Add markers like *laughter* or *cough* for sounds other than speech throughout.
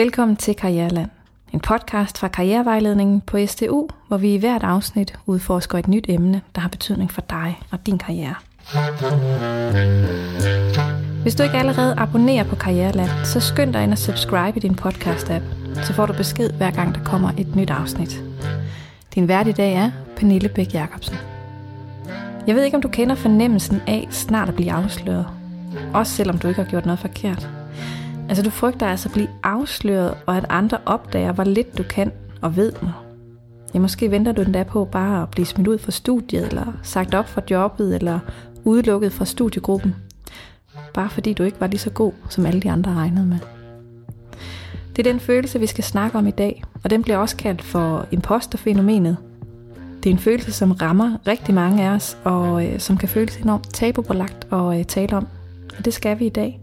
Velkommen til Karriereland, en podcast fra Karrierevejledningen på STU, hvor vi i hvert afsnit udforsker et nyt emne, der har betydning for dig og din karriere. Hvis du ikke allerede abonnerer på Karriereland, så skynd dig ind og subscribe i din podcast-app, så får du besked hver gang der kommer et nyt afsnit. Din vært i dag er Pernille Bæk Jacobsen. Jeg ved ikke, om du kender fornemmelsen af snart at blive afsløret. Også selvom du ikke har gjort noget forkert. Altså du frygter altså at blive afsløret, og at andre opdager, hvor lidt du kan og ved nu. Ja, måske venter du endda på bare at blive smidt ud fra studiet, eller sagt op fra jobbet, eller udelukket fra studiegruppen. Bare fordi du ikke var lige så god, som alle de andre regnede med. Det er den følelse, vi skal snakke om i dag, og den bliver også kaldt for imposterfænomenet. Det er en følelse, som rammer rigtig mange af os, og øh, som kan føles enormt tabubelagt at øh, tale om. Og det skal vi i dag.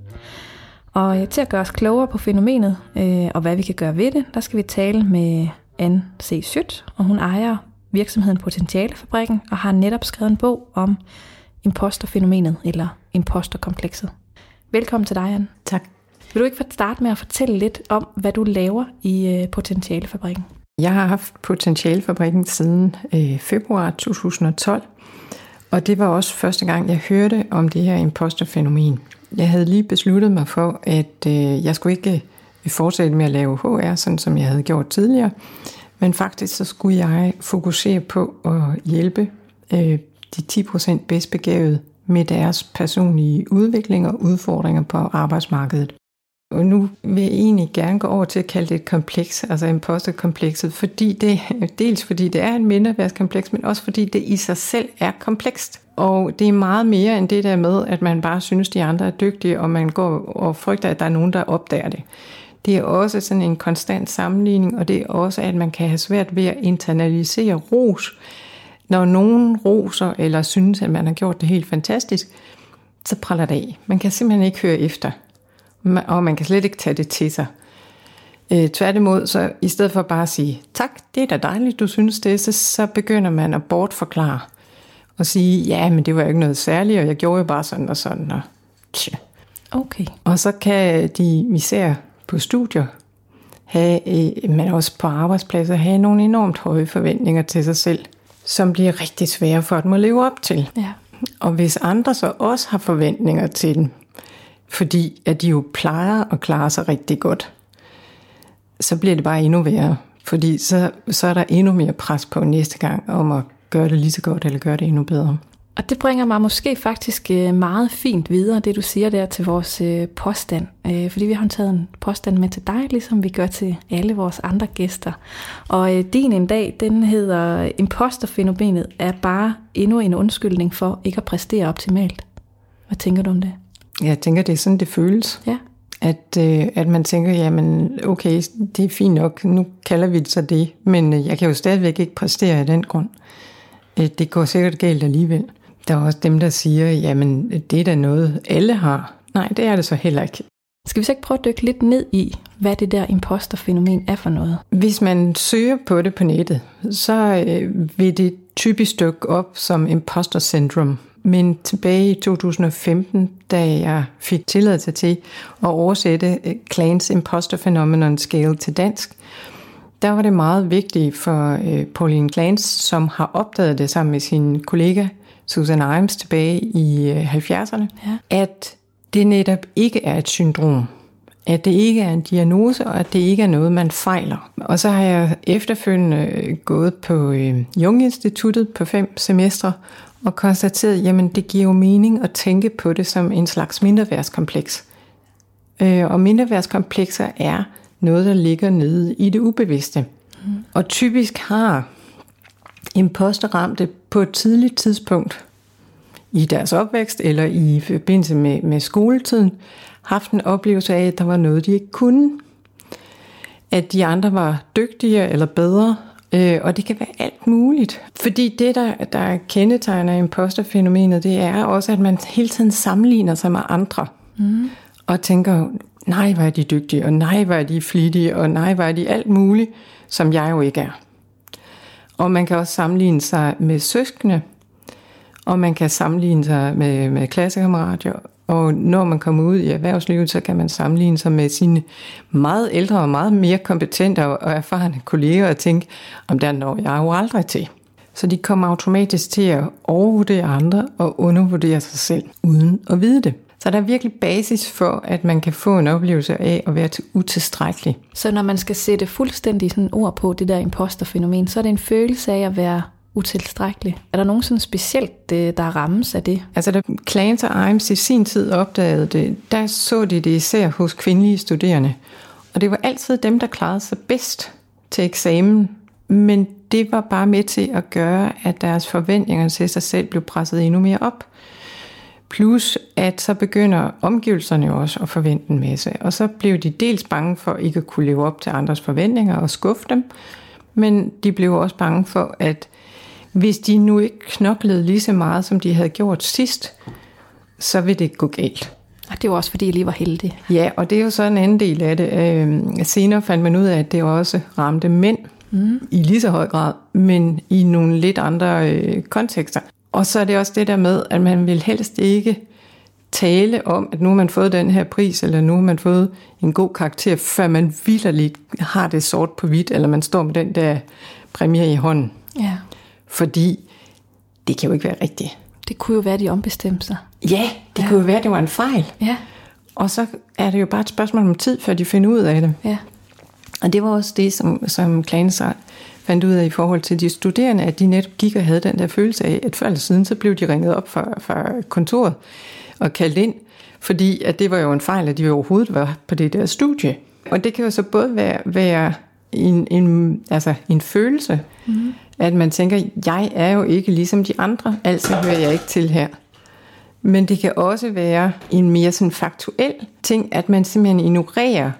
Og øh, til at gøre os klogere på fænomenet, øh, og hvad vi kan gøre ved det, der skal vi tale med Anne C. Schødt, og hun ejer virksomheden Potentialefabrikken, og har netop skrevet en bog om imposterfænomenet, eller imposterkomplekset. Velkommen til dig, Anne. Tak. Vil du ikke starte med at fortælle lidt om, hvad du laver i øh, Potentialefabrikken? Jeg har haft Potentialefabrikken siden øh, februar 2012, og det var også første gang, jeg hørte om det her imposterfænomen. Jeg havde lige besluttet mig for, at øh, jeg skulle ikke øh, fortsætte med at lave HR, sådan som jeg havde gjort tidligere, men faktisk så skulle jeg fokusere på at hjælpe øh, de 10% bedst begavede med deres personlige udvikling og udfordringer på arbejdsmarkedet. Og nu vil jeg egentlig gerne gå over til at kalde det et kompleks, altså imposterkomplekset, fordi det, *laughs* dels fordi det er et mindreværdskompleks, men også fordi det i sig selv er komplekst. Og det er meget mere end det der med, at man bare synes, de andre er dygtige, og man går og frygter, at der er nogen, der opdager det. Det er også sådan en konstant sammenligning, og det er også, at man kan have svært ved at internalisere ros. Når nogen roser eller synes, at man har gjort det helt fantastisk, så praller det af. Man kan simpelthen ikke høre efter og man kan slet ikke tage det til sig. Øh, tværtimod, så i stedet for bare at sige, tak, det er da dejligt, du synes det, så, så begynder man at bortforklare og sige, ja, men det var jo ikke noget særligt, og jeg gjorde jo bare sådan og sådan, og tja. Okay. Og så kan de, især på studier, have, øh, men også på arbejdspladser, have nogle enormt høje forventninger til sig selv, som bliver rigtig svære for dem at leve op til. Ja. Og hvis andre så også har forventninger til dem, fordi at de jo plejer at klare sig rigtig godt, så bliver det bare endnu værre. Fordi så, så er der endnu mere pres på næste gang om at gøre det lige så godt, eller gøre det endnu bedre. Og det bringer mig måske faktisk øh, meget fint videre, det du siger der til vores øh, påstand. Øh, fordi vi har taget en påstand med til dig, ligesom vi gør til alle vores andre gæster. Og din en dag, den hedder, imposterfænomenet er bare endnu en undskyldning for ikke at præstere optimalt. Hvad tænker du om det? Jeg tænker, det er sådan, det føles. Ja. At, øh, at man tænker, jamen okay, det er fint nok, nu kalder vi det så det, men jeg kan jo stadigvæk ikke præstere af den grund. Øh, det går sikkert galt alligevel. Der er også dem, der siger, jamen det er da noget, alle har. Nej, det er det så heller ikke. Skal vi så ikke prøve at dykke lidt ned i, hvad det der imposterfænomen er for noget? Hvis man søger på det på nettet, så øh, vil det typisk dukke op som imposter syndrome. Men tilbage i 2015, da jeg fik tilladelse til at oversætte øh, Clans Imposter Phenomenon Scale til dansk, der var det meget vigtigt for øh, Pauline Clans, som har opdaget det sammen med sin kollega Susan Imes tilbage i 70'erne, øh, ja. at det netop ikke er et syndrom. At det ikke er en diagnose, og at det ikke er noget, man fejler. Og så har jeg efterfølgende gået på Jung Instituttet på fem semestre, og konstateret, jamen det giver jo mening at tænke på det som en slags mindreværdskompleks. Øh, og mindreværdskomplekser er noget, der ligger nede i det ubevidste. Mm. Og typisk har imposterramte på et tidligt tidspunkt i deres opvækst eller i forbindelse med, med skoletiden haft en oplevelse af, at der var noget, de ikke kunne. At de andre var dygtigere eller bedre, Øh, og det kan være alt muligt. Fordi det, der, der kendetegner imposterfænomenet, det er også, at man hele tiden sammenligner sig med andre. Mm. Og tænker, nej, hvor er de dygtige, og nej, hvor er de flittige, og nej, hvor er de alt muligt, som jeg jo ikke er. Og man kan også sammenligne sig med søskende, og man kan sammenligne sig med, med klassekammerater, Og når man kommer ud i erhvervslivet, så kan man sammenligne sig med sine meget ældre og meget mere kompetente og erfarne kolleger og tænke, om der når jeg jo aldrig til. Så de kommer automatisk til at overvurdere andre og undervurdere sig selv, uden at vide det. Så der er virkelig basis for, at man kan få en oplevelse af at være utilstrækkelig. Så når man skal sætte fuldstændig sådan ord på det der imposterfænomen, så er det en følelse af at være utilstrækkelig. Er der nogen sådan specielt, øh, der rammes af det? Altså da Clans og Imes i sin tid opdagede det, der så de det især hos kvindelige studerende. Og det var altid dem, der klarede sig bedst til eksamen. Men det var bare med til at gøre, at deres forventninger til sig selv blev presset endnu mere op. Plus at så begynder omgivelserne også at forvente en masse. Og så blev de dels bange for ikke at kunne leve op til andres forventninger og skuffe dem. Men de blev også bange for, at hvis de nu ikke knoklede lige så meget, som de havde gjort sidst, så vil det gå galt. Og det var også, fordi jeg lige var heldig. Ja, og det er jo så en anden del af det. Øh, senere fandt man ud af, at det også ramte mænd mm. i lige så høj grad, men i nogle lidt andre øh, kontekster. Og så er det også det der med, at man vil helst ikke tale om, at nu har man fået den her pris, eller nu har man fået en god karakter, før man vildt har det sort på hvidt, eller man står med den der præmie i hånden. Ja. Fordi det kan jo ikke være rigtigt. Det kunne jo være, de ombestemte sig. Ja, det ja. kunne jo være, det var en fejl. Ja. Og så er det jo bare et spørgsmål om tid, før de finder ud af det. Ja. Og det var også det, som, som Klane fandt ud af i forhold til de studerende, at de netop gik og havde den der følelse af, at før eller siden, så blev de ringet op fra, fra kontoret og kaldt ind, fordi at det var jo en fejl, at de overhovedet var på det der studie. Og det kan jo så både være, være en, en, altså en følelse, mm. at man tænker, jeg er jo ikke ligesom de andre, altså hører jeg ikke til her. Men det kan også være en mere sådan faktuel ting, at man simpelthen ignorerer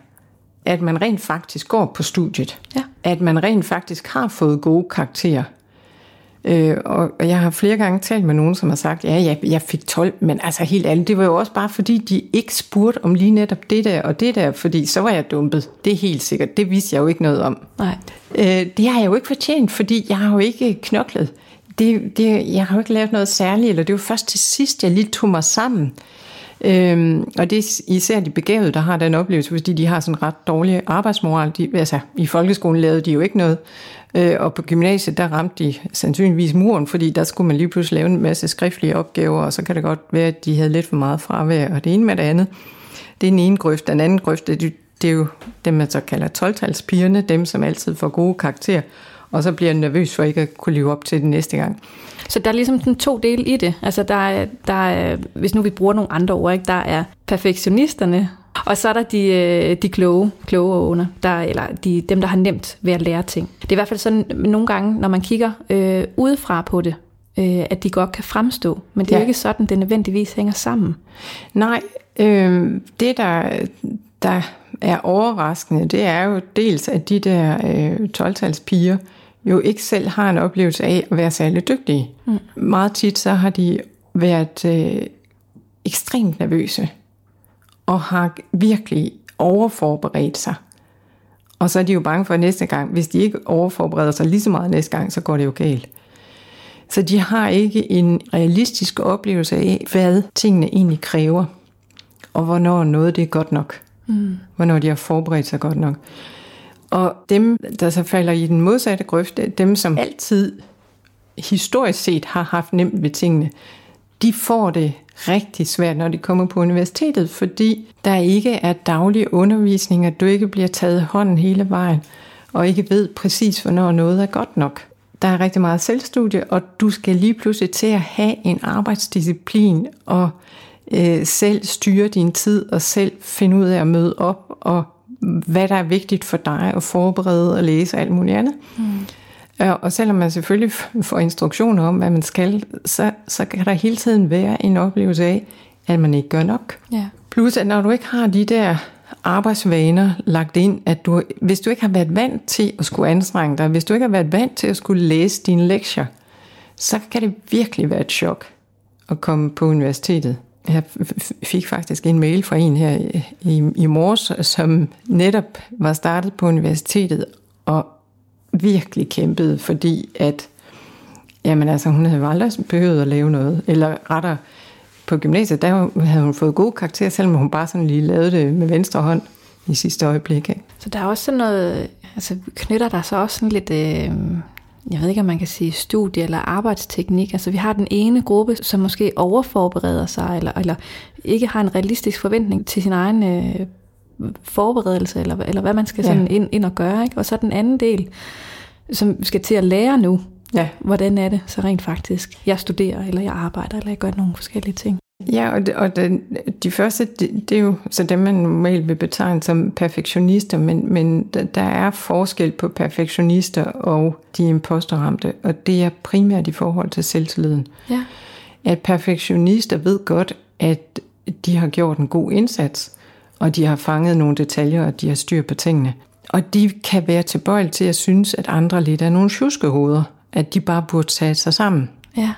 at man rent faktisk går på studiet. Ja. At man rent faktisk har fået gode karakterer. Øh, og jeg har flere gange talt med nogen, som har sagt, ja, jeg, jeg fik 12, men altså helt ærligt, det var jo også bare fordi, de ikke spurgte om lige netop det der og det der, fordi så var jeg dumpet. Det er helt sikkert. Det vidste jeg jo ikke noget om. Nej. Øh, det har jeg jo ikke fortjent, fordi jeg har jo ikke knoklet. Det, det, jeg har jo ikke lavet noget særligt, eller det var først til sidst, jeg lige tog mig sammen. Øhm, og det er især de begavede, der har den oplevelse, fordi de har sådan ret dårlig arbejdsmoral. De, altså, I folkeskolen lavede de jo ikke noget, øh, og på gymnasiet, der ramte de sandsynligvis muren, fordi der skulle man lige pludselig lave en masse skriftlige opgaver, og så kan det godt være, at de havde lidt for meget fravær, og det ene med det andet. Det er den ene grøft. Den anden grøft, det, det er jo dem, man så kalder 12 dem, som altid får gode karakterer, og så bliver nervøs for ikke at kunne leve op til det næste gang. Så der er ligesom den to dele i det. Altså der er, der er, hvis nu vi bruger nogle andre ord, ikke? der er perfektionisterne, og så er der de, øh, de kloge, kloge under, der, eller de, dem, der har nemt ved at lære ting. Det er i hvert fald sådan nogle gange, når man kigger øh, udefra på det, øh, at de godt kan fremstå. Men det er ja. ikke sådan, det nødvendigvis hænger sammen. Nej, øh, det der, der er overraskende, det er jo dels, at de der øh, 12-tals piger, jo ikke selv har en oplevelse af at være særlig dygtige. Mm. Meget tit så har de været øh, ekstremt nervøse og har virkelig overforberedt sig. Og så er de jo bange for at næste gang, hvis de ikke overforbereder sig lige så meget næste gang, så går det jo galt. Så de har ikke en realistisk oplevelse af, hvad tingene egentlig kræver, og hvornår noget det er godt nok. Mm. Hvornår de har forberedt sig godt nok. Og dem, der så falder i den modsatte grøft, dem som altid historisk set har haft nemt ved tingene, de får det rigtig svært, når de kommer på universitetet, fordi der ikke er daglig undervisning, og du ikke bliver taget hånden hele vejen, og ikke ved præcis, hvornår noget er godt nok. Der er rigtig meget selvstudie, og du skal lige pludselig til at have en arbejdsdisciplin, og øh, selv styre din tid, og selv finde ud af at møde op, og hvad der er vigtigt for dig at forberede og læse og alt muligt andet. Mm. Og selvom man selvfølgelig får instruktioner om, hvad man skal, så, så kan der hele tiden være en oplevelse af, at man ikke gør nok. Ja. Plus at når du ikke har de der arbejdsvaner lagt ind, at du, hvis du ikke har været vant til at skulle anstrenge dig, hvis du ikke har været vant til at skulle læse dine lektier, så kan det virkelig være et chok at komme på universitetet. Jeg fik faktisk en mail fra en her i, i morges, som netop var startet på universitetet og virkelig kæmpede, fordi at jamen altså, hun havde aldrig behøvet at lave noget. Eller rettere, på gymnasiet, der havde hun fået gode karakterer, selvom hun bare sådan lige lavede det med venstre hånd i sidste øjeblik. Ikke? Så der er også sådan noget, altså knytter der så også sådan lidt, øh, jeg ved ikke om man kan sige studie eller arbejdsteknik. Altså vi har den ene gruppe, som måske overforbereder sig, eller, eller ikke har en realistisk forventning til sin egen øh, forberedelse, eller, eller hvad man skal sådan ja. ind, ind og gøre. Ikke? Og så den anden del, som skal til at lære nu, ja. hvordan er det så rent faktisk, jeg studerer, eller jeg arbejder, eller jeg gør nogle forskellige ting. Ja, og, det, og det, de første, det, det er jo så dem, man normalt vil betegne som perfektionister, men, men der er forskel på perfektionister og de imposterramte, og det er primært i forhold til selvtilliden. Ja. At perfektionister ved godt, at de har gjort en god indsats, og de har fanget nogle detaljer, og de har styr på tingene. Og de kan være tilbøjelige til at synes, at andre lidt er nogle tjuskehoveder, at de bare burde tage sig sammen. Ja.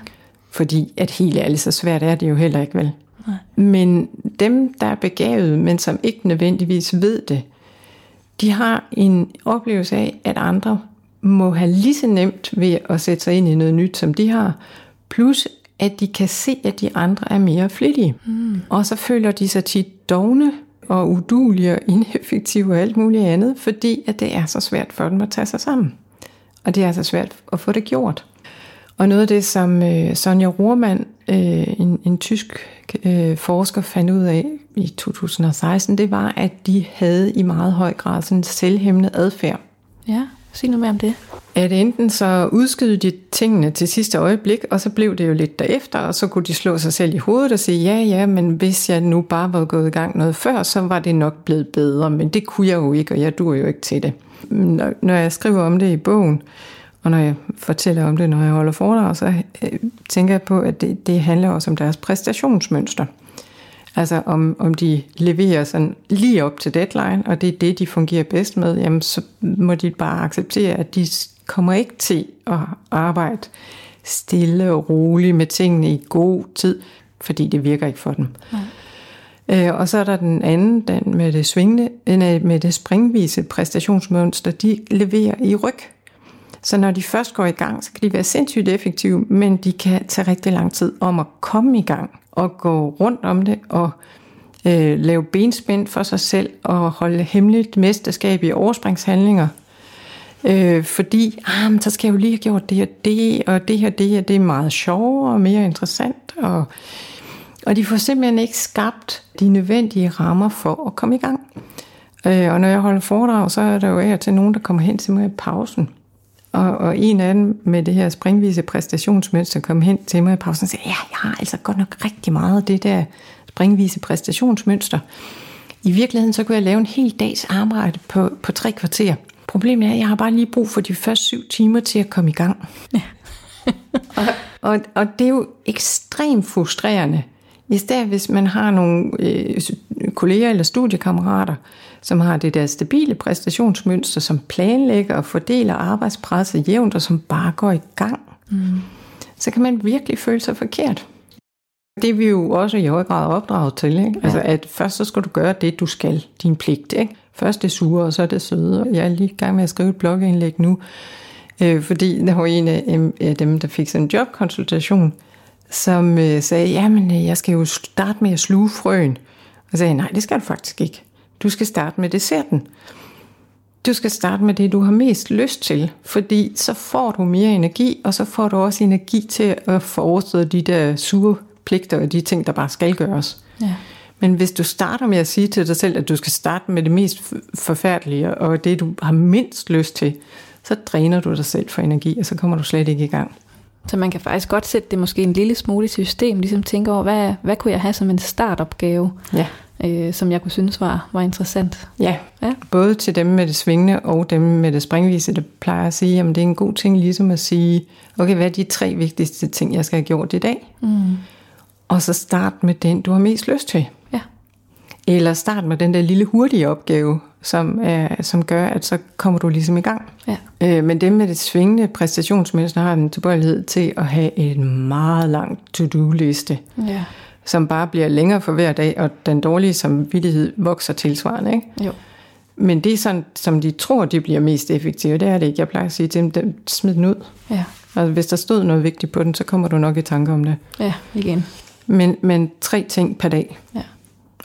Fordi at helt ærligt, så svært er det jo heller ikke vel. Nej. Men dem, der er begavet, men som ikke nødvendigvis ved det, de har en oplevelse af, at andre må have lige så nemt ved at sætte sig ind i noget nyt, som de har. Plus, at de kan se, at de andre er mere flittige. Mm. Og så føler de sig tit dogne og udulige og ineffektive og alt muligt andet, fordi at det er så svært for dem at tage sig sammen. Og det er så svært at få det gjort. Og noget af det, som øh, Sonja Rohrmann, øh, en, en tysk øh, forsker, fandt ud af i 2016, det var, at de havde i meget høj grad sådan en selvhæmmende adfærd. Ja, sig noget mere om det. At enten så udskydede de tingene til sidste øjeblik, og så blev det jo lidt derefter, og så kunne de slå sig selv i hovedet og sige, ja, ja, men hvis jeg nu bare var gået i gang noget før, så var det nok blevet bedre, men det kunne jeg jo ikke, og jeg dur jo ikke til det. Når jeg skriver om det i bogen, og når jeg fortæller om det, når jeg holder foredrag, så øh, tænker jeg på, at det, det handler også om deres præstationsmønster. Altså om, om de leverer sådan lige op til deadline, og det er det, de fungerer bedst med, jamen så må de bare acceptere, at de kommer ikke til at arbejde stille og roligt med tingene i god tid, fordi det virker ikke for dem. Nej. Øh, og så er der den anden, den med det svingende, med det springvise præstationsmønster, de leverer i ryg. Så når de først går i gang, så kan de være sindssygt effektive, men de kan tage rigtig lang tid om at komme i gang og gå rundt om det og øh, lave benspænd for sig selv og holde hemmeligt mesterskab i overspringshandlinger. Øh, fordi, ah, men så skal jeg jo lige have gjort det og det, og det her, det her, det er meget sjovere og mere interessant. Og, og de får simpelthen ikke skabt de nødvendige rammer for at komme i gang. Øh, og når jeg holder foredrag, så er der jo af til nogen, der kommer hen til mig i pausen og, og en af dem med det her springvise præstationsmønster kom hen til mig i pausen og sagde, ja, jeg har altså godt nok rigtig meget af det der springvise præstationsmønster. I virkeligheden så kunne jeg lave en hel dags arbejde på, på tre kvarter. Problemet er, at jeg har bare lige brug for de første syv timer til at komme i gang. Ja. *laughs* og, og, og det er jo ekstremt frustrerende. I stedet hvis man har nogle øh, kolleger eller studiekammerater, som har det der stabile præstationsmønster, som planlægger og fordeler arbejdspresset jævnt, og som bare går i gang, mm. så kan man virkelig føle sig forkert. Det er vi jo også i høj grad opdraget til. Ikke? Ja. Altså, at først så skal du gøre det, du skal, din pligt. Ikke? Først det sure, og så det søde. Jeg er lige i gang med at skrive et blogindlæg nu, øh, fordi der var en af dem, der fik sådan en jobkonsultation, som øh, sagde, jamen øh, jeg skal jo starte med at sluge frøen. Og sagde, nej, det skal du faktisk ikke. Du skal starte med desserten. Du skal starte med det, du har mest lyst til, fordi så får du mere energi, og så får du også energi til at forestå de der sure pligter og de ting, der bare skal gøres. Ja. Men hvis du starter med at sige til dig selv, at du skal starte med det mest forfærdelige, og det, du har mindst lyst til, så dræner du dig selv for energi, og så kommer du slet ikke i gang. Så man kan faktisk godt sætte det måske en lille smule i system, ligesom tænke over, hvad, hvad kunne jeg have som en startopgave? Ja øh, som jeg kunne synes var, var interessant. Ja, ja, både til dem med det svingende og dem med det springvise, der plejer at sige, at det er en god ting ligesom at sige, okay, hvad er de tre vigtigste ting, jeg skal have gjort i dag? Mm. Og så start med den, du har mest lyst til. Ja. Eller start med den der lille hurtige opgave, som, er, som gør, at så kommer du ligesom i gang. Ja. Øh, men dem med det svingende præstationsmønster har en tilbøjelighed til at have en meget lang to-do-liste. Ja som bare bliver længere for hver dag, og den dårlige samvittighed vokser tilsvarende. Ikke? Jo. Men det er sådan, som de tror, de bliver mest effektive, det er det ikke. Jeg plejer at sige til dem, smid den ud. Ja. Og hvis der stod noget vigtigt på den, så kommer du nok i tanke om det. Ja, igen. Men, men tre ting per dag. Ja.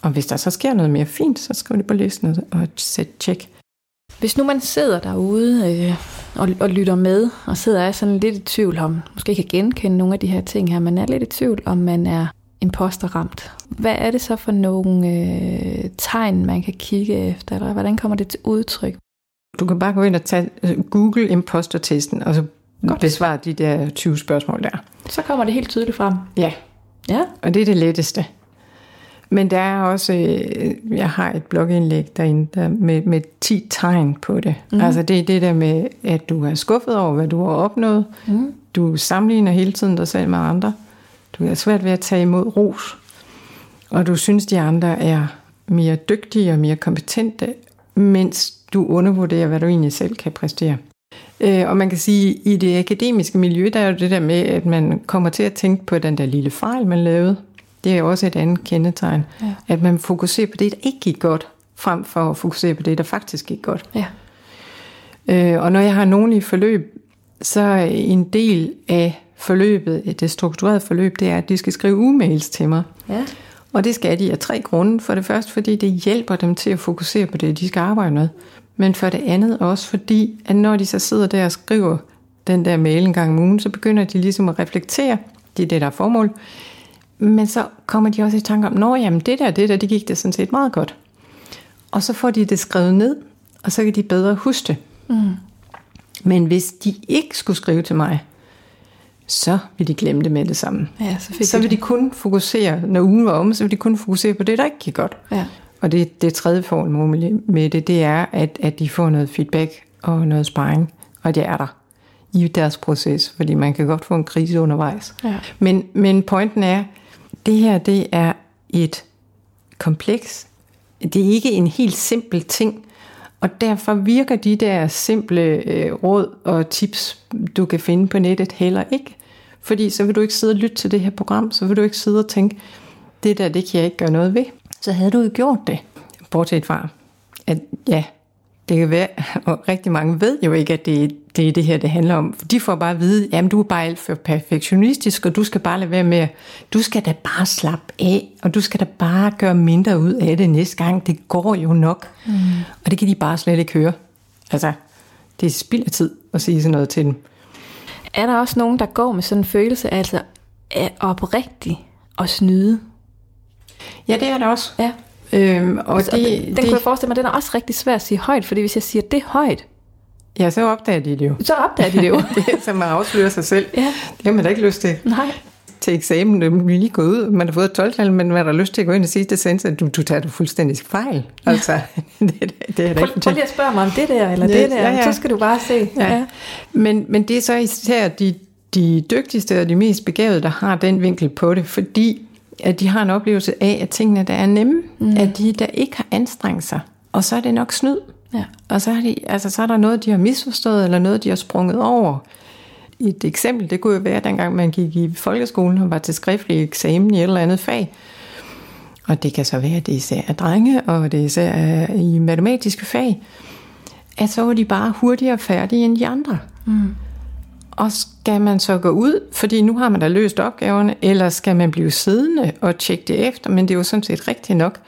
Og hvis der så sker noget mere fint, så skriv det på listen og sæt tjek. Hvis nu man sidder derude øh, og, og lytter med, og sidder og er sådan lidt i tvivl om, måske kan genkende nogle af de her ting her, man er lidt i tvivl om, man er imposterramt. Hvad er det så for nogle øh, tegn, man kan kigge efter, eller hvordan kommer det til udtryk? Du kan bare gå ind og tage, øh, Google impostertesten, og så Godt. besvare de der 20 spørgsmål der. Så kommer det helt tydeligt frem. Ja, Ja, og det er det letteste. Men der er også, øh, jeg har et blogindlæg derinde der med, med 10 tegn på det. Mm. Altså det er det der med, at du er skuffet over, hvad du har opnået. Mm. Du sammenligner hele tiden dig selv med andre. Du er svært ved at tage imod ros. Og du synes, de andre er mere dygtige og mere kompetente, mens du undervurderer, hvad du egentlig selv kan præstere. Øh, og man kan sige, at i det akademiske miljø, der er jo det der med, at man kommer til at tænke på den der lille fejl, man lavede. Det er også et andet kendetegn. Ja. At man fokuserer på det, der ikke gik godt, frem for at fokusere på det, der faktisk gik godt. ja. Øh, og når jeg har nogen i forløb, så er en del af forløbet, det strukturerede forløb, det er, at de skal skrive e-mails til mig. ja. Og det skal de af tre grunde. For det første, fordi det hjælper dem til at fokusere på det, de skal arbejde med. Men for det andet også fordi, at når de så sidder der og skriver den der mail en gang om ugen, så begynder de ligesom at reflektere. Det er det, der er formål. Men så kommer de også i tanke om, nå jamen det der, det der, det gik det sådan set meget godt. Og så får de det skrevet ned, og så kan de bedre huske det. Mm. Men hvis de ikke skulle skrive til mig, så vil de glemme det med det samme. Ja, så Så vil de kun fokusere, når ugen var om, så vil de kun fokusere på det, der ikke gik godt. Ja. Og det, det tredje formål med det, det er, at, at de får noget feedback og noget sparring, og det er der i deres proces, fordi man kan godt få en krise undervejs. Ja. Men, men pointen er, det her det er et kompleks. Det er ikke en helt simpel ting, og derfor virker de der simple øh, råd og tips, du kan finde på nettet, heller ikke. Fordi så vil du ikke sidde og lytte til det her program, så vil du ikke sidde og tænke, det der, det kan jeg ikke gøre noget ved. Så havde du jo gjort det. Bortset fra, at ja, det kan være, *laughs* og rigtig mange ved jo ikke, at det, det er det her, det handler om. De får bare at vide, jamen du er bare alt for perfektionistisk, og du skal bare lade være med, du skal da bare slappe af, og du skal da bare gøre mindre ud af det næste gang. Det går jo nok. Mm. Og det kan de bare slet ikke høre. Altså, det er spild af tid at sige sådan noget til dem. Er der også nogen, der går med sådan en følelse altså af oprigtigt at snyde? Ja, det er det også. Ja. Øhm, og Og det, det, den det, kunne jeg forestille mig, den er også rigtig svær at sige højt, fordi hvis jeg siger det højt, ja, så opdager de det jo. så opdager de det jo. *laughs* det er, som man afslører sig selv. Ja. Det har man da ikke lyst til. Nej. til eksamen, det er lige gået ud, man har fået et 12 men man har lyst til at gå ind og sige til sensor, at du, du tager du fuldstændig fejl. Altså, det, *laughs* det, det er Prøv, ikke prøv lige at spørge mig om det der, eller Ja, det der, ja, ja. så skal du bare se. Ja. Men, men det er så især de, de dygtigste og de mest begavede, der har den vinkel på det, fordi at de har en oplevelse af, at tingene der er nemme, mm. at de der ikke har anstrengt sig. Og så er det nok snyd. Ja. Og så, har de, altså, så er der noget, de har misforstået, eller noget, de har sprunget over. Et eksempel, det kunne jo være, dengang man gik i folkeskolen og var til skriftlig eksamen i et eller andet fag. Og det kan så være, at det især er drenge, og det især er i matematiske fag. At så var de bare hurtigere færdige end de andre. Mm. Og skal man så gå ud, fordi nu har man da løst opgaverne, eller skal man blive siddende og tjekke det efter, men det er jo sådan set rigtigt nok.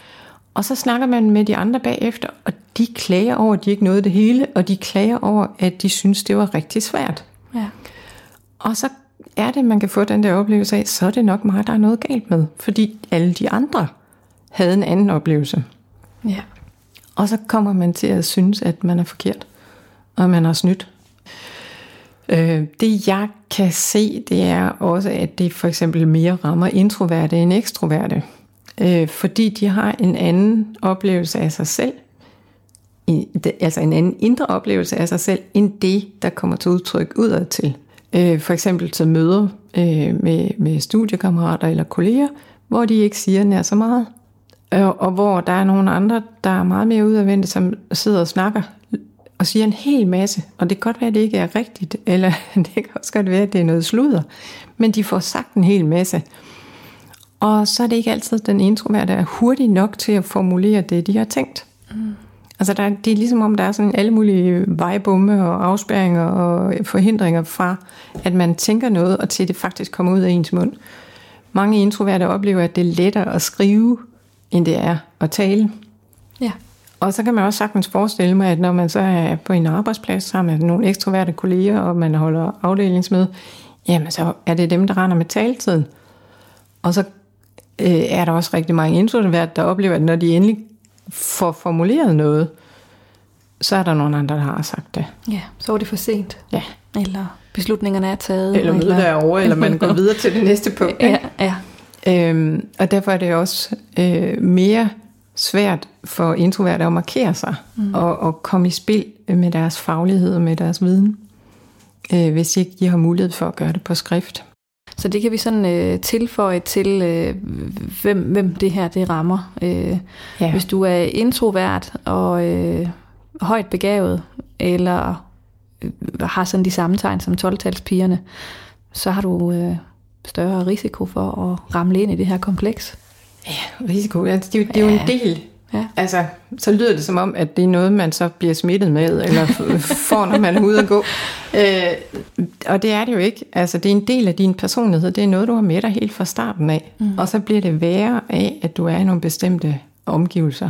Og så snakker man med de andre bagefter, og de klager over, at de ikke nåede det hele, og de klager over, at de synes, det var rigtig svært. Ja. Og så er det, man kan få den der oplevelse af, så er det nok mig, der er noget galt med, fordi alle de andre havde en anden oplevelse. ja. Og så kommer man til at synes, at man er forkert, og man har snydt. Øh, det jeg kan se, det er også, at det for eksempel mere rammer introverte end ekstroverte. Øh, fordi de har en anden oplevelse af sig selv, i- altså en anden indre oplevelse af sig selv, end det, der kommer til udtryk udad til. Øh, for eksempel til møder øh, med, med studiekammerater eller kolleger, hvor de ikke siger nær så meget. Og, og hvor der er nogle andre, der er meget mere udadvendte, som sidder og snakker og siger en hel masse. Og det kan godt være, at det ikke er rigtigt, eller *laughs* det kan også godt være, at det er noget sludder. Men de får sagt en hel masse. Og så er det ikke altid den introverte er hurtig nok til at formulere det, de har tænkt. Mm. Altså der, er- det er ligesom om, der er sådan alle mulige vejbomme og afspærringer og forhindringer fra, at man tænker noget, og til det faktisk kommer ud af ens mund. mange introverte oplever, at det er lettere at skrive, end det er at tale. Ja. Og så kan man også sagtens forestille mig, at når man så er på en arbejdsplads sammen med nogle ekstroverte kolleger, og man holder afdelingsmøde, jamen så er det dem, der render med taletiden. Og så øh, er der også rigtig mange introverte, der oplever, at når de endelig får formuleret noget, så er der nogen andre, der har sagt det. Ja, så er det for sent. Ja. Eller beslutningerne er taget. Eller mødet er over, eller man går videre til det næste punkt. *laughs* Ja, ja. Øhm, og derfor er det også øh, mere svært for introverte at markere sig mm. og, og komme i spil med deres faglighed og med deres viden, øh, hvis ikke de har mulighed for at gøre det på skrift. Så det kan vi sådan øh, tilføje til, øh, hvem, hvem det her det rammer. Øh, Ja. Hvis du er introvert og øh, højt begavet, eller øh, har sådan de samme tegn som 12-talspigerne, så har du øh, større risiko for at ramle ind i det her kompleks. Risiko, altså, det, er jo- det er jo en Ja. del. Ja. Altså, så lyder det som om, at det er noget, man så bliver smittet med, eller *laughs* får, når man er ude at gå. Øh, og det er det jo ikke. Altså, det er en del af din personlighed. Det er noget, du har med dig helt fra starten af. Mm. Og så bliver det værre af, at du er i nogle bestemte omgivelser.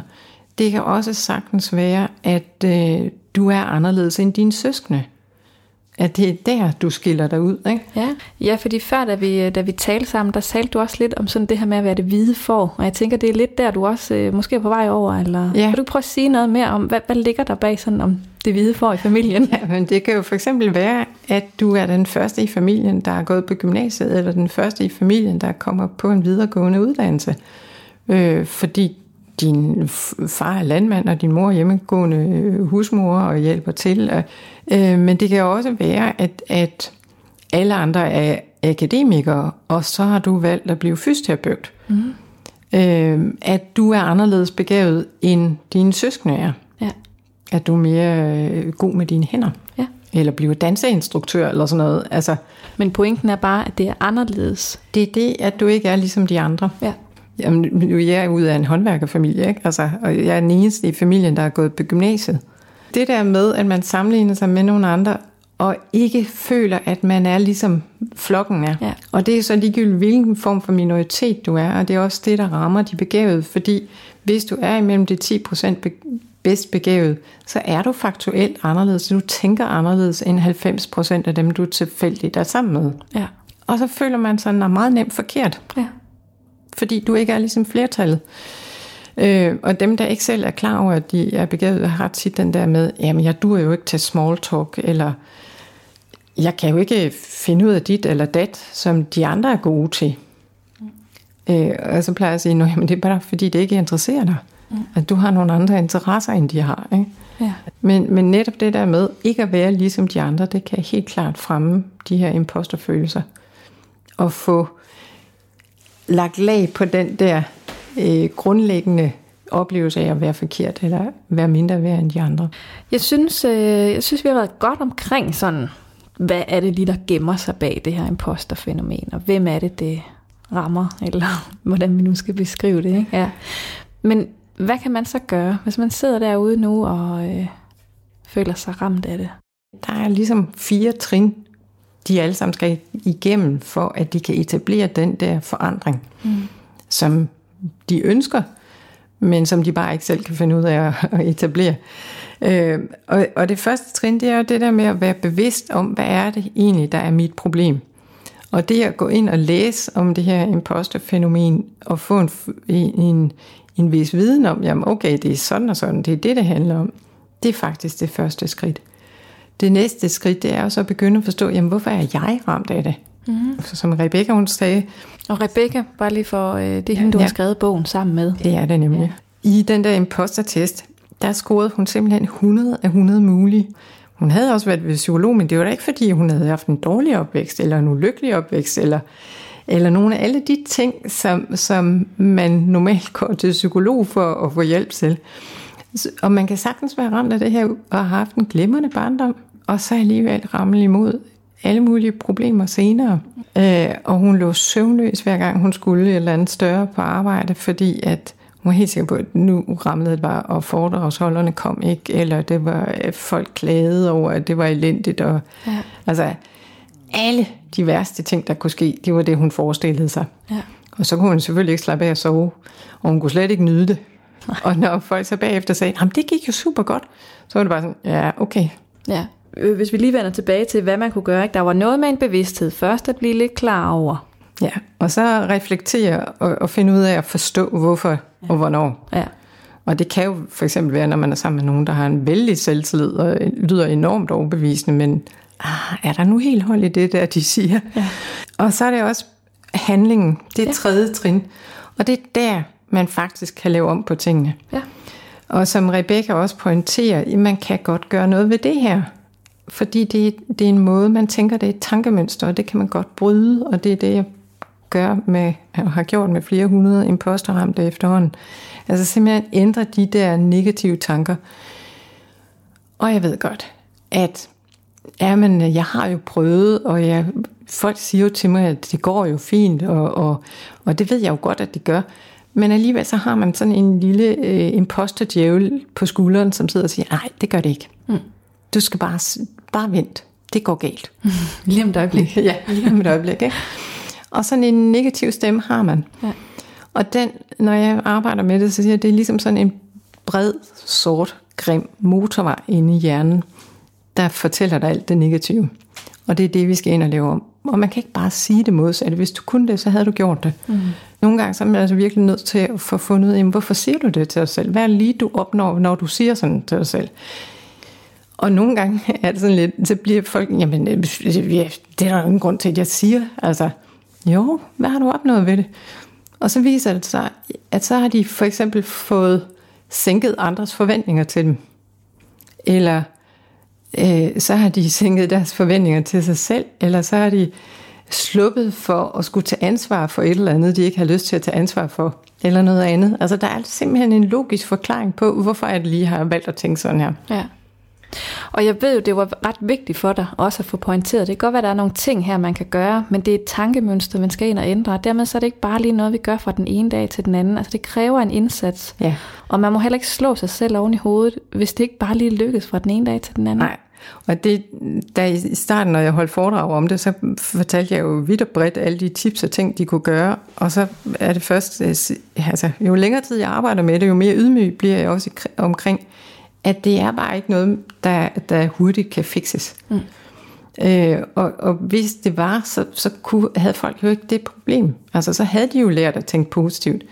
Det kan også sagtens være, at øh, du er anderledes end dine søskende. At det er der, du skiller dig ud, ikke? Ja, ja fordi før, da vi, da vi talte sammen, der talte du også lidt om sådan det her med at være det hvide for. Og jeg tænker, det er lidt der, du også øh, måske er på vej over. Eller Ja. kan du prøve at sige noget mere om, hvad, hvad ligger der bag sådan om det hvide for i familien? Ja, men det kan jo for eksempel være, at du er den første i familien, der er gået på gymnasiet, eller den første i familien, der kommer på en videregående uddannelse. Øh, fordi din far er landmand, og din mor er hjemmegående øh, husmor og hjælper til. Og, øh, men det kan også være, at, at alle andre er akademikere, og så har du valgt at blive fysioterapeut. Mm. Øh, at du er anderledes begavet, end dine søskende er. Ja, At du er mere øh, god med dine hænder. ja. Eller blive danseinstruktør eller sådan noget. Altså, Men pointen er bare, at det er anderledes. det er det, at du ikke er ligesom de andre. Ja. Jamen, nu er jeg ud af en håndværkerfamilie, ikke? Altså, og jeg er den eneste i familien, der er gået på gymnasiet. Det der med, at man sammenligner sig med nogle andre, og ikke føler, at man er ligesom flokken er. Ja. Og det er så ligegyldigt, hvilken form for minoritet du er, og det er også det, der rammer de begavede, fordi hvis du er imellem de 10% be- bedst begavet, så er du faktuelt anderledes, du tænker anderledes end 90% af dem, du tilfældigt er sammen med. Ja. Og så føler man sig meget nemt forkert Ja. fordi du ikke er ligesom flertallet. Øh, og dem, der ikke selv er klar over, at de er begavet, har tit den der med, jamen jeg duer jo ikke til small talk, eller jeg kan jo ikke finde ud af dit eller dat, som de andre er gode til. Øh, og så plejer jeg at sige, at det er bare fordi, det ikke interesserer dig. At du har nogle andre interesser, end de har. Ikke? Ja. Men, men netop det der med ikke at være ligesom de andre, det kan helt klart fremme de her imposterfølelser. Og få lagt lag på den der øh, grundlæggende oplevelse af at være forkert, eller være mindre værd end de andre. Jeg synes, øh, jeg synes, vi har været godt omkring sådan, hvad er det lige, der gemmer sig bag det her imposterfænomen, og hvem er det, det rammer, eller *laughs* hvordan vi nu skal beskrive det. Ikke? Ja. Men hvad kan man så gøre, hvis man sidder derude nu og øh, føler sig ramt af det? Der er ligesom fire trin, de alle sammen skal igennem, for at de kan etablere den der forandring, mm. som de ønsker, men som de bare ikke selv kan finde ud af at, etablere. Øh, og, og det første trin, det er jo det der med at være bevidst om, hvad er det egentlig, der er mit problem. Og det at gå ind og læse om det her imposterfænomen, og få en, en, en vis viden om, jamen okay, det er sådan og sådan, det er det, det handler om. Det er faktisk det første skridt. Det næste skridt, det er jo så at begynde at forstå, jamen hvorfor er jeg ramt af det? Mm. Som Rebecca hun sagde, Og Rebecca, bare lige for, øh, det er hende, du Ja. har skrevet bogen sammen med. det er det nemlig. Ja. I den der impostertest, der scorede hun simpelthen 100 af 100 mulige. Hun havde også været ved psykolog, men det var da ikke fordi, hun havde haft en dårlig opvækst, eller en ulykkelig opvækst, eller, eller nogle af alle de ting, som, som man normalt går til psykolog for at få hjælp til. Så- Og man kan sagtens være ramt af det her, og have haft en glimrende barndom, og så alligevel ramme imod alle mulige problemer senere. Øh, og hun lå søvnløs hver gang hun skulle et eller andet større på arbejde, fordi at hun var helt sikker på, at nu ramlede det bare, og foredragsholderne kom ikke, eller det var at folk klagede over, at det var elendigt. Og, Ja. Altså, alle de værste ting, der kunne ske, det var det, hun forestillede sig. Ja. Og så kunne hun selvfølgelig ikke slappe af at sove, og hun kunne slet ikke nyde det. Nej. Og når folk så bagefter sagde, at det gik jo super godt, så var det bare sådan, ja, okay. Ja. Øh, Hvis vi lige vender tilbage til, hvad man kunne gøre, ikke? der var noget med en bevidsthed. Først at blive lidt klar over. Ja, og så reflektere og, og finde ud af at forstå, hvorfor ja. og hvornår. Ja. Og det kan jo for eksempel være, når man er sammen med nogen, der har en vældig selvtillid og lyder enormt overbevisende, men ah, er der nu helt hold i det der, de siger? Ja. Og så er det også handlingen. Det er ja. tredje trin. Og det er der, man faktisk kan lave om på tingene. Ja. Og som Rebecca også pointerer, man kan godt gøre noget ved det her. Fordi det, det er en måde, man tænker, det er et tankemønster, og det kan man godt bryde, og det er det, jeg gør med, og har gjort med flere hundrede imposterramte efterhånden. Altså simpelthen ændre de der negative tanker. Og jeg ved godt, at ja, men jeg har jo prøvet, og jeg, folk siger jo til mig, at det går jo fint, og, og, og det ved jeg jo godt, at det gør. Men alligevel så har man sådan en lille øh, imposter på skulderen, som sidder og siger, nej, det gør det ikke. Mm. Du skal bare, bare vente. Det går galt. *laughs* lige om et øjeblik. *laughs* ja, lige om et øjeblik. Ikke? Og sådan en negativ stemme har man. Ja. Og den, når jeg arbejder med det, så siger jeg, det er ligesom sådan en bred, sort, grim motorvej inde i hjernen, der fortæller dig alt det negative. Og det er det, vi skal ind og lave om. Og man kan ikke bare sige det modsatte. Hvis du kunne det, så havde du gjort det. Mm. Nogle gange så er man altså virkelig nødt til at få fundet ud af, hvorfor siger du det til dig selv? Hvad er lige, du opnår, når du siger sådan til dig selv? Og nogle gange *laughs* er det sådan lidt, så bliver folk, jamen øh, det er der ingen grund til, at jeg siger. Altså, jo, hvad har du opnået ved det? Og så viser det sig, at så har de for eksempel fået sænket andres forventninger til dem. Eller øh, så har de *laughs* sænket deres forventninger til sig selv, eller så har de sluppet for at skulle tage ansvar for et eller andet, de ikke har lyst til at tage ansvar for, eller noget andet. Altså der er simpelthen en logisk forklaring på, hvorfor jeg lige har valgt at tænke sådan her. Ja. Og jeg ved jo, det var ret vigtigt for dig også at få pointeret. Det kan godt være, at der er nogle ting her, man kan gøre, men det er et tankemønster, man skal ind og ændre. Og dermed så er det ikke bare lige noget, vi gør fra den ene dag til den anden. Altså det kræver en indsats. Ja. Og man må heller ikke slå sig selv oven i hovedet, hvis det ikke bare lige lykkes fra den ene dag til den anden. Nej, og det, da i starten, når jeg holdt foredrag om det, så fortalte jeg jo vidt og bredt alle de tips og ting, de kunne gøre. Og så er det først, altså jo længere tid jeg arbejder med det, jo mere ydmyg bliver jeg også omkring, at det er bare ikke noget, der, der hurtigt kan fikses. Mm. Øh, og, og hvis det var, så, så kunne, havde folk jo ikke det problem. Altså så havde de jo lært at tænke positivt.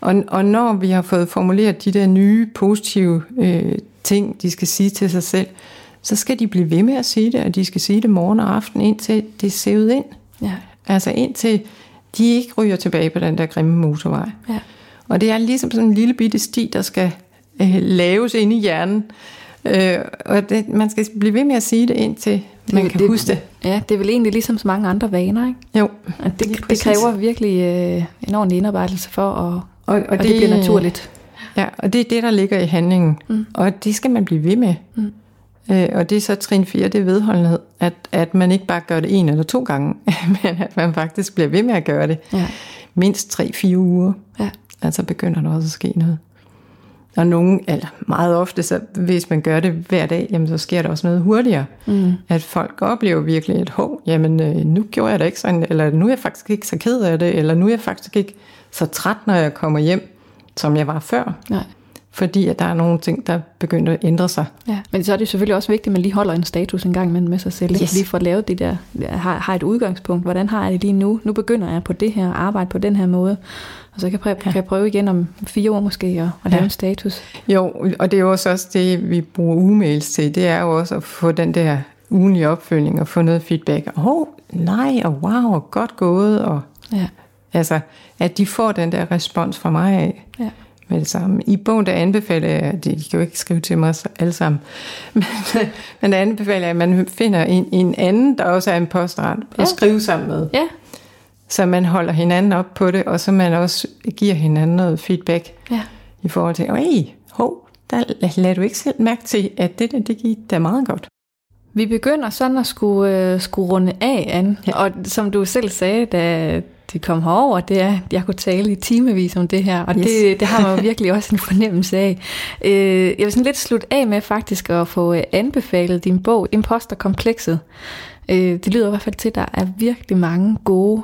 Og, og når vi har fået formuleret de der nye positive øh, ting, de skal sige til sig selv, så skal de blive ved med at sige det, og de skal sige det morgen og aften, indtil det ser ud ind. Ja. Altså indtil de ikke ryger tilbage på den der grimme motorvej. Ja. Og det er ligesom sådan en lille bitte sti, der skal øh, laves inde i hjernen. Øh, og det, man skal blive ved med at sige det indtil det, man kan det, huske det. Ja, det er vel egentlig ligesom så mange andre vaner, ikke? Jo. Og det, det kræver virkelig øh, en ordentlig indarbejdelse for, at, og, og, og det, det bliver naturligt. Ja, og det er det, der ligger i handlingen. Mm. Og det skal man blive ved med. Mm. Øh, og det er så trin 4, det er vedholdenhed. At, at man ikke bare gør det en eller to gange, *laughs* men at man faktisk bliver ved med at gøre det. Ja. Mindst 3-4 uger. Ja. Altså begynder der også at ske noget. Og nogen, eller meget ofte, så hvis man gør det hver dag, jamen så sker der også noget hurtigere. Mm. At folk oplever virkelig et hov, jamen øh, nu gjorde jeg det ikke sådan, eller nu er jeg faktisk ikke så ked af det, eller nu er jeg faktisk ikke så træt, når jeg kommer hjem, som jeg var før. Nej. Fordi at der er nogle ting, der begynder at ændre sig. Ja, men så er det selvfølgelig også vigtigt, at man lige holder en status en gang med sig selv. Yes. Lige for at lave det der, har, har et udgangspunkt. Hvordan har jeg det lige nu? Nu begynder jeg på det her, arbejde på den her måde. Og så kan jeg kan jeg prøve igen om fire år måske, og, og lave ja. en status. Jo, og det er jo også, det, vi bruger e-mails til. Det er jo også at få den der ugenlige opfølgning og få noget feedback. Åh, oh, nej, og wow, og godt gået. Og, ja. Altså, at de får den der respons fra mig af. Ja med det samme. I bogen der anbefaler jeg, de kan jo ikke skrive til mig alle sammen, *laughs* men, men der anbefaler jeg, at man finder en, en anden, der også er en postrand, ja. at skrive sammen med. Ja. Så man holder hinanden op på det, og så man også giver hinanden noget feedback ja. i forhold til, hey, hov, der lader du ikke selv mærke til, at det der, det gik da meget godt. Vi begynder sådan at skulle, uh, skulle runde af, Anne. Ja. Og som du selv sagde, da det kom herover, det er, at jeg kunne tale i timevis om det her, og yes. det, det har man jo *laughs* virkelig også en fornemmelse af. Uh, jeg vil sådan lidt slutte af med faktisk at få uh, anbefalet din bog, Imposterkomplekset. Uh, det lyder i hvert fald til, at der er virkelig mange gode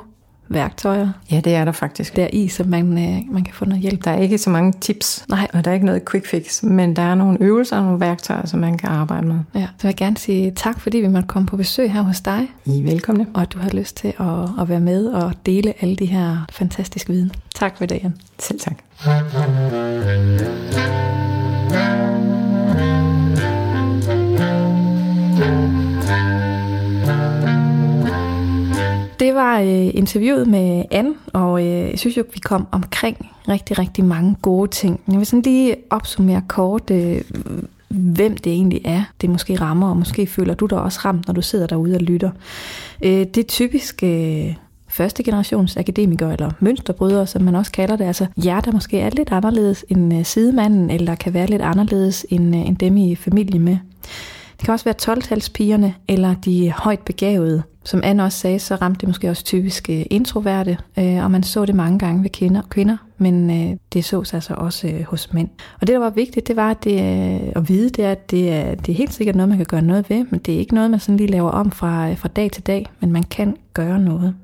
værktøjer. Ja, det er der faktisk. Der i, så man, øh, man kan få noget hjælp. Der er ikke så mange tips, Nej. og der er ikke noget quick fix, men der er nogle øvelser og nogle værktøjer, som man kan arbejde med. Ja, så vil jeg gerne sige tak, fordi vi måtte komme på besøg her hos dig. I er velkomne. Og at du har lyst til at, at være med og dele alle de her fantastiske viden. Tak for Jan. Selv tak. Var øh, interviewet med Anne, og øh, jeg synes jo, vi kom omkring rigtig, rigtig mange gode ting. Jeg vil sådan lige opsummere kort, øh, hvem det egentlig er, det måske rammer, og måske føler du dig også ramt, når du sidder derude og lytter. Øh, det er typisk... Øh, første generations akademikere, eller mønsterbrydere, som man også kalder det, altså jer, der måske er lidt anderledes end øh, sidemanden, eller kan være lidt anderledes end, øh, end dem i familie med. Det kan også være 12-talspigerne, eller de højt begavede. Som Anne også sagde, så ramte det måske også typisk øh, introverte, øh, og man så det mange gange ved kvinder, kvinder men øh, det sås altså også hos mænd. Og det, der var vigtigt, det var at, det, at vide, det er, at det er, det er helt sikkert noget, man kan gøre noget ved, men det er ikke noget, man sådan lige laver om fra, fra dag til dag, men man kan gøre noget.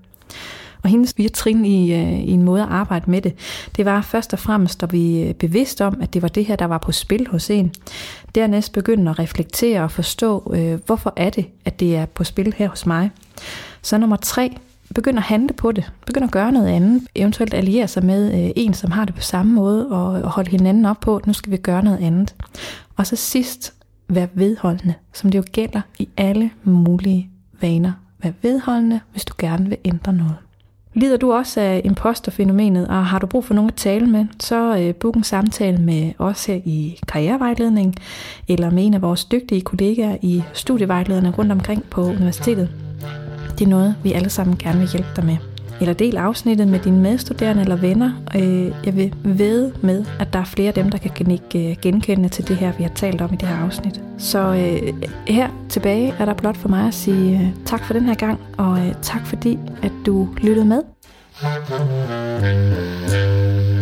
Og hendes fire trin i, øh, i en måde at arbejde med det, det var først og fremmest at blive øh, bevidst om, at det var det her, der var på spil hos en. Dernæst begynde at reflektere og forstå, øh, hvorfor er det, at det er på spil her hos mig. Så nummer tre, begynd at handle på det. Begynd at gøre noget andet. Eventuelt alliere sig med øh, en, som har det på samme måde, og, og holde hinanden op på, at nu skal vi gøre noget andet. Og så sidst, vær vedholdende, som det jo gælder i alle mulige vaner. Vær vedholdende, hvis du gerne vil ændre noget. Lider du også af imposterfænomenet, og har du brug for nogen at tale med, så øh, book en samtale med os her i karrierevejledning, eller med en af vores dygtige kollegaer i studievejlederne rundt omkring på universitetet. Det er noget, vi alle sammen gerne vil hjælpe dig med eller del afsnittet med dine medstuderende eller venner. Øh, jeg vil ved med, at der er flere af dem, der kan ikke øh, genkende til det her, vi har talt om i det her afsnit. Så øh, her tilbage er der blot for mig at sige tak for den her gang, og tak fordi, at du lyttede med. thank you